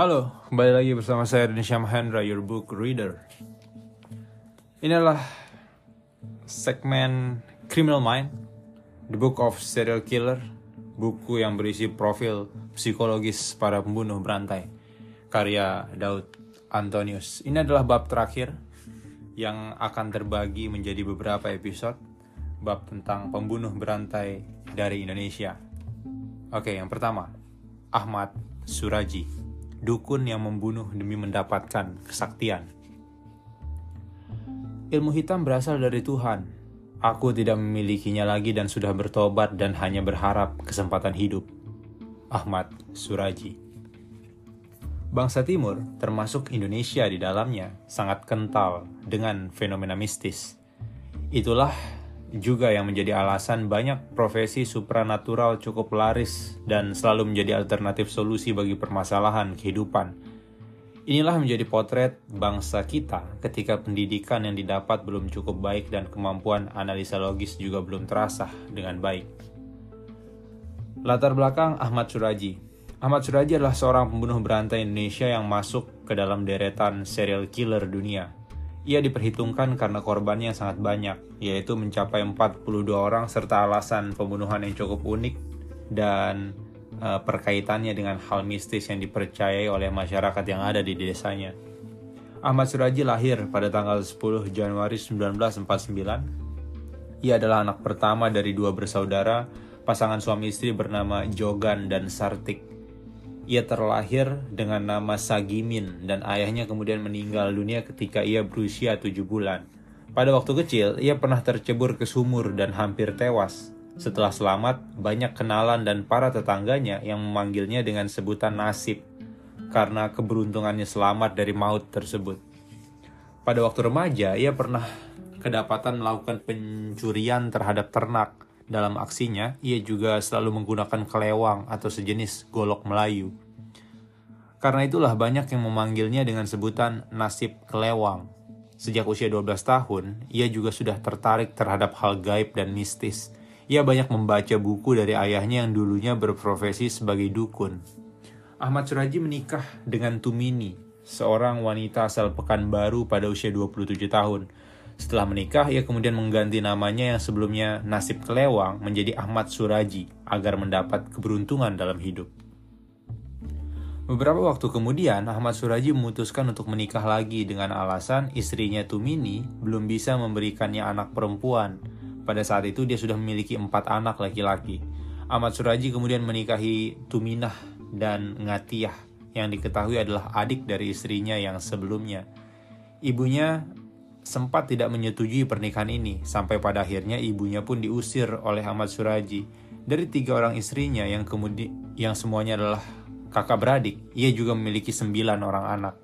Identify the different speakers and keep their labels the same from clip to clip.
Speaker 1: Halo, kembali lagi bersama saya Indonesia Mahendra, your book reader. Inilah segmen Criminal Mind, The Book of Serial Killer, buku yang berisi profil psikologis para pembunuh berantai, karya Daud Antonius. Ini adalah bab terakhir yang akan terbagi menjadi beberapa episode, bab tentang pembunuh berantai dari Indonesia. Oke, yang pertama, Ahmad Suraji dukun yang membunuh demi mendapatkan kesaktian. Ilmu hitam berasal dari Tuhan. Aku tidak memilikinya lagi dan sudah bertobat dan hanya berharap kesempatan hidup. Ahmad Suraji Bangsa Timur, termasuk Indonesia di dalamnya, sangat kental dengan fenomena mistis. Itulah juga yang menjadi alasan banyak profesi supranatural cukup laris dan selalu menjadi alternatif solusi bagi permasalahan kehidupan. Inilah menjadi potret bangsa kita ketika pendidikan yang didapat belum cukup baik dan kemampuan analisa logis juga belum terasa dengan baik. Latar belakang Ahmad Suraji Ahmad Suraji adalah seorang pembunuh berantai Indonesia yang masuk ke dalam deretan serial killer dunia ia diperhitungkan karena korbannya sangat banyak, yaitu mencapai 42 orang serta alasan pembunuhan yang cukup unik dan uh, perkaitannya dengan hal mistis yang dipercayai oleh masyarakat yang ada di desanya. Ahmad Suraji lahir pada tanggal 10 Januari 1949. Ia adalah anak pertama dari dua bersaudara, pasangan suami istri bernama Jogan dan Sartik. Ia terlahir dengan nama Sagimin dan ayahnya kemudian meninggal dunia ketika ia berusia tujuh bulan. Pada waktu kecil, ia pernah tercebur ke sumur dan hampir tewas. Setelah selamat, banyak kenalan dan para tetangganya yang memanggilnya dengan sebutan nasib karena keberuntungannya selamat dari maut tersebut. Pada waktu remaja, ia pernah kedapatan melakukan pencurian terhadap ternak dalam aksinya, ia juga selalu menggunakan kelewang atau sejenis golok Melayu. Karena itulah banyak yang memanggilnya dengan sebutan nasib kelewang. Sejak usia 12 tahun, ia juga sudah tertarik terhadap hal gaib dan mistis. Ia banyak membaca buku dari ayahnya yang dulunya berprofesi sebagai dukun. Ahmad Suraji menikah dengan Tumini, seorang wanita asal Pekanbaru pada usia 27 tahun. Setelah menikah, ia kemudian mengganti namanya yang sebelumnya Nasib Kelewang menjadi Ahmad Suraji agar mendapat keberuntungan dalam hidup. Beberapa waktu kemudian, Ahmad Suraji memutuskan untuk menikah lagi dengan alasan istrinya Tumini belum bisa memberikannya anak perempuan. Pada saat itu dia sudah memiliki empat anak laki-laki. Ahmad Suraji kemudian menikahi Tuminah dan Ngatiyah yang diketahui adalah adik dari istrinya yang sebelumnya. Ibunya sempat tidak menyetujui pernikahan ini, sampai pada akhirnya ibunya pun diusir oleh Ahmad Suraji. Dari tiga orang istrinya yang kemudian yang semuanya adalah kakak beradik, ia juga memiliki sembilan orang anak.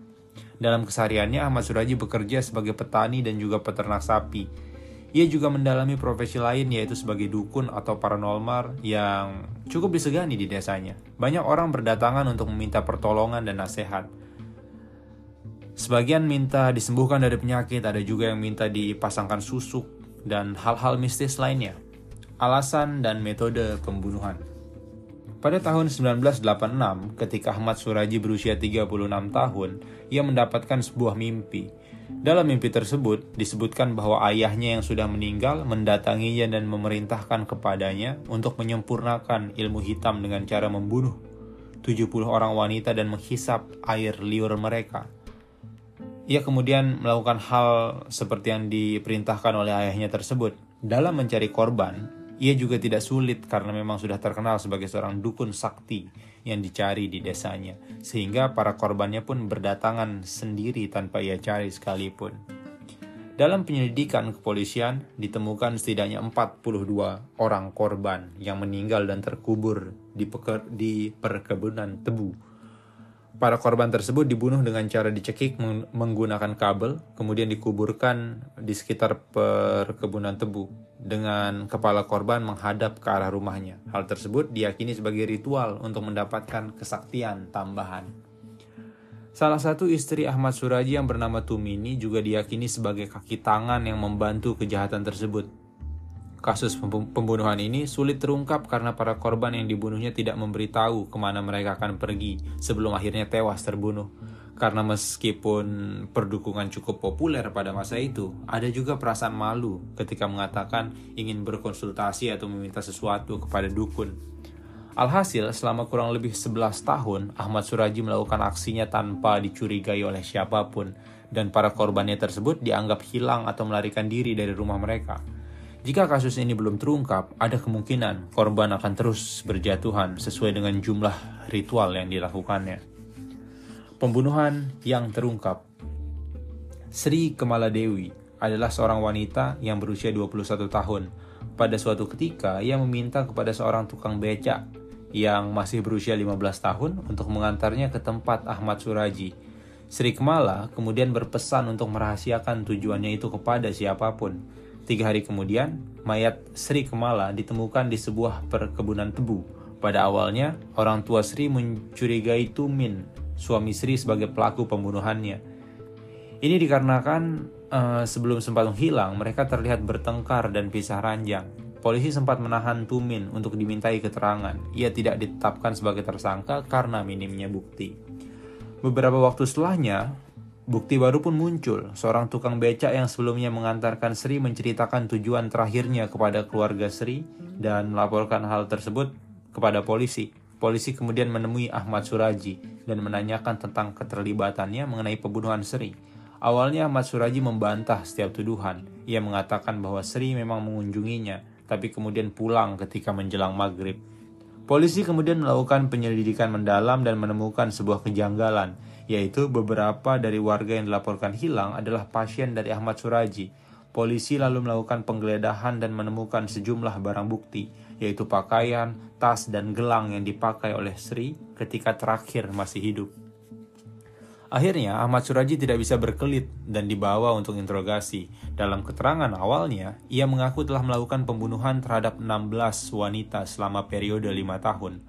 Speaker 1: Dalam kesehariannya, Ahmad Suraji bekerja sebagai petani dan juga peternak sapi. Ia juga mendalami profesi lain yaitu sebagai dukun atau paranormal yang cukup disegani di desanya. Banyak orang berdatangan untuk meminta pertolongan dan nasihat. Sebagian minta disembuhkan dari penyakit, ada juga yang minta dipasangkan susuk, dan hal-hal mistis lainnya. Alasan dan metode pembunuhan. Pada tahun 1986, ketika Ahmad Suraji berusia 36 tahun, ia mendapatkan sebuah mimpi. Dalam mimpi tersebut, disebutkan bahwa ayahnya yang sudah meninggal mendatanginya dan memerintahkan kepadanya untuk menyempurnakan ilmu hitam dengan cara membunuh 70 orang wanita dan menghisap air liur mereka. Ia kemudian melakukan hal seperti yang diperintahkan oleh ayahnya tersebut. Dalam mencari korban, ia juga tidak sulit karena memang sudah terkenal sebagai seorang dukun sakti yang dicari di desanya, sehingga para korbannya pun berdatangan sendiri tanpa ia cari sekalipun. Dalam penyelidikan kepolisian, ditemukan setidaknya 42 orang korban yang meninggal dan terkubur di, di perkebunan tebu Para korban tersebut dibunuh dengan cara dicekik menggunakan kabel, kemudian dikuburkan di sekitar perkebunan tebu dengan kepala korban menghadap ke arah rumahnya. Hal tersebut diyakini sebagai ritual untuk mendapatkan kesaktian tambahan. Salah satu istri Ahmad Suraji yang bernama Tumini juga diyakini sebagai kaki tangan yang membantu kejahatan tersebut. Kasus pembunuhan ini sulit terungkap karena para korban yang dibunuhnya tidak memberitahu ke mana mereka akan pergi sebelum akhirnya tewas terbunuh. Karena meskipun perdukungan cukup populer pada masa itu, ada juga perasaan malu ketika mengatakan ingin berkonsultasi atau meminta sesuatu kepada dukun. Alhasil, selama kurang lebih 11 tahun, Ahmad Suraji melakukan aksinya tanpa dicurigai oleh siapa pun, dan para korbannya tersebut dianggap hilang atau melarikan diri dari rumah mereka. Jika kasus ini belum terungkap, ada kemungkinan korban akan terus berjatuhan sesuai dengan jumlah ritual yang dilakukannya. Pembunuhan yang terungkap Sri Kemala Dewi adalah seorang wanita yang berusia 21 tahun. Pada suatu ketika, ia meminta kepada seorang tukang becak yang masih berusia 15 tahun untuk mengantarnya ke tempat Ahmad Suraji. Sri Kemala kemudian berpesan untuk merahasiakan tujuannya itu kepada siapa pun Tiga hari kemudian, mayat Sri Kemala ditemukan di sebuah perkebunan tebu. Pada awalnya, orang tua Sri mencurigai Tumin, suami Sri sebagai pelaku pembunuhannya. Ini dikarenakan uh, sebelum sempat menghilang, mereka terlihat bertengkar dan pisah ranjang. Polisi sempat menahan Tumin untuk dimintai keterangan. Ia tidak ditetapkan sebagai tersangka karena minimnya bukti. Beberapa waktu setelahnya, Bukti baru pun muncul. Seorang tukang becak yang sebelumnya mengantarkan Sri menceritakan tujuan terakhirnya kepada keluarga Sri dan melaporkan hal tersebut kepada polisi. Polisi kemudian menemui Ahmad Suraji dan menanyakan tentang keterlibatannya mengenai pembunuhan Sri. Awalnya Ahmad Suraji membantah setiap tuduhan. Ia mengatakan bahwa Sri memang mengunjunginya, tapi kemudian pulang ketika menjelang maghrib. Polisi kemudian melakukan penyelidikan mendalam dan menemukan sebuah kejanggalan yaitu beberapa dari warga yang dilaporkan hilang adalah pasien dari Ahmad Suraji. Polisi lalu melakukan penggeledahan dan menemukan sejumlah barang bukti, yaitu pakaian, tas, dan gelang yang dipakai oleh Sri ketika terakhir masih hidup. Akhirnya, Ahmad Suraji tidak bisa berkelit dan dibawa untuk interogasi. Dalam keterangan awalnya, ia mengaku telah melakukan pembunuhan terhadap 16 wanita selama periode 5 tahun.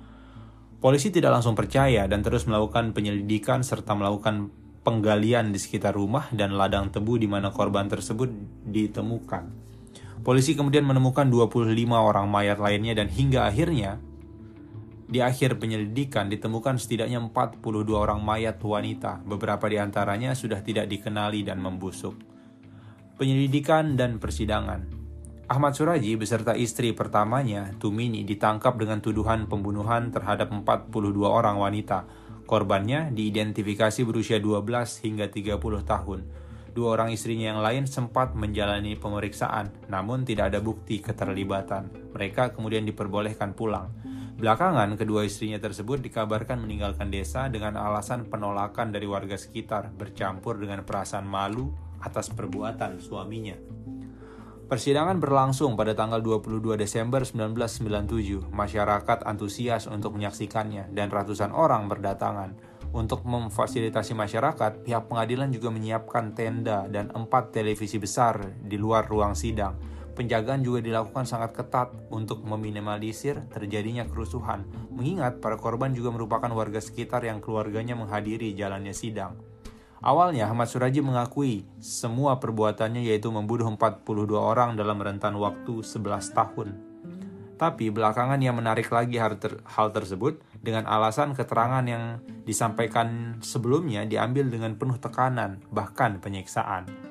Speaker 1: Polisi tidak langsung percaya dan terus melakukan penyelidikan serta melakukan penggalian di sekitar rumah dan ladang tebu di mana korban tersebut ditemukan. Polisi kemudian menemukan 25 orang mayat lainnya dan hingga akhirnya di akhir penyelidikan ditemukan setidaknya 42 orang mayat wanita, beberapa di antaranya sudah tidak dikenali dan membusuk. Penyelidikan dan persidangan Ahmad Suraji beserta istri pertamanya, Tumini, ditangkap dengan tuduhan pembunuhan terhadap 42 orang wanita. Korbannya diidentifikasi berusia 12 hingga 30 tahun. Dua orang istrinya yang lain sempat menjalani pemeriksaan, namun tidak ada bukti keterlibatan. Mereka kemudian diperbolehkan pulang. Belakangan, kedua istrinya tersebut dikabarkan meninggalkan desa dengan alasan penolakan dari warga sekitar, bercampur dengan perasaan malu atas perbuatan suaminya. Persidangan berlangsung pada tanggal 22 Desember 1997. Masyarakat antusias untuk menyaksikannya dan ratusan orang berdatangan. Untuk memfasilitasi masyarakat, pihak pengadilan juga menyiapkan tenda dan empat televisi besar di luar ruang sidang. Penjagaan juga dilakukan sangat ketat untuk meminimalisir terjadinya kerusuhan, mengingat para korban juga merupakan warga sekitar yang keluarganya menghadiri jalannya sidang. Awalnya Ahmad Suraji mengakui semua perbuatannya yaitu membunuh 42 orang dalam rentan waktu 11 tahun. Tapi belakangan ia menarik lagi hal, ter hal tersebut dengan alasan keterangan yang disampaikan sebelumnya diambil dengan penuh tekanan, bahkan penyiksaan.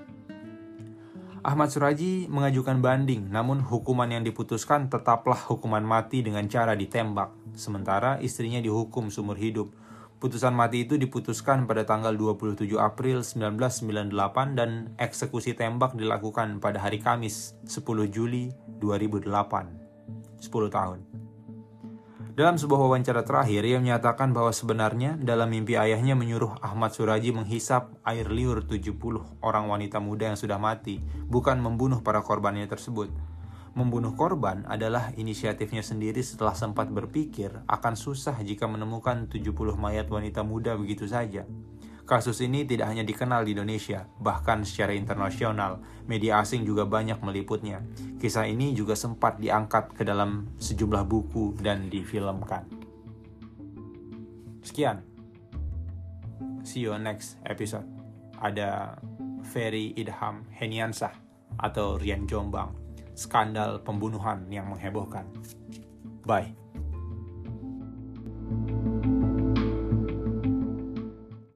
Speaker 1: Ahmad Suraji mengajukan banding, namun hukuman yang diputuskan tetaplah hukuman mati dengan cara ditembak, sementara istrinya dihukum seumur hidup Putusan mati itu diputuskan pada tanggal 27 April 1998 dan eksekusi tembak dilakukan pada hari Kamis 10 Juli 2008. 10 tahun. Dalam sebuah wawancara terakhir, ia menyatakan bahwa sebenarnya dalam mimpi ayahnya menyuruh Ahmad Suraji menghisap air liur 70 orang wanita muda yang sudah mati, bukan membunuh para korbannya tersebut. Membunuh korban adalah inisiatifnya sendiri setelah sempat berpikir akan susah jika menemukan 70 mayat wanita muda begitu saja. Kasus ini tidak hanya dikenal di Indonesia, bahkan secara internasional, media asing juga banyak meliputnya. Kisah ini juga sempat diangkat ke dalam sejumlah buku dan difilmkan. Sekian. See you next episode. Ada Ferry Idham Heniansah atau Rian Jombang skandal pembunuhan yang menghebohkan. Bye.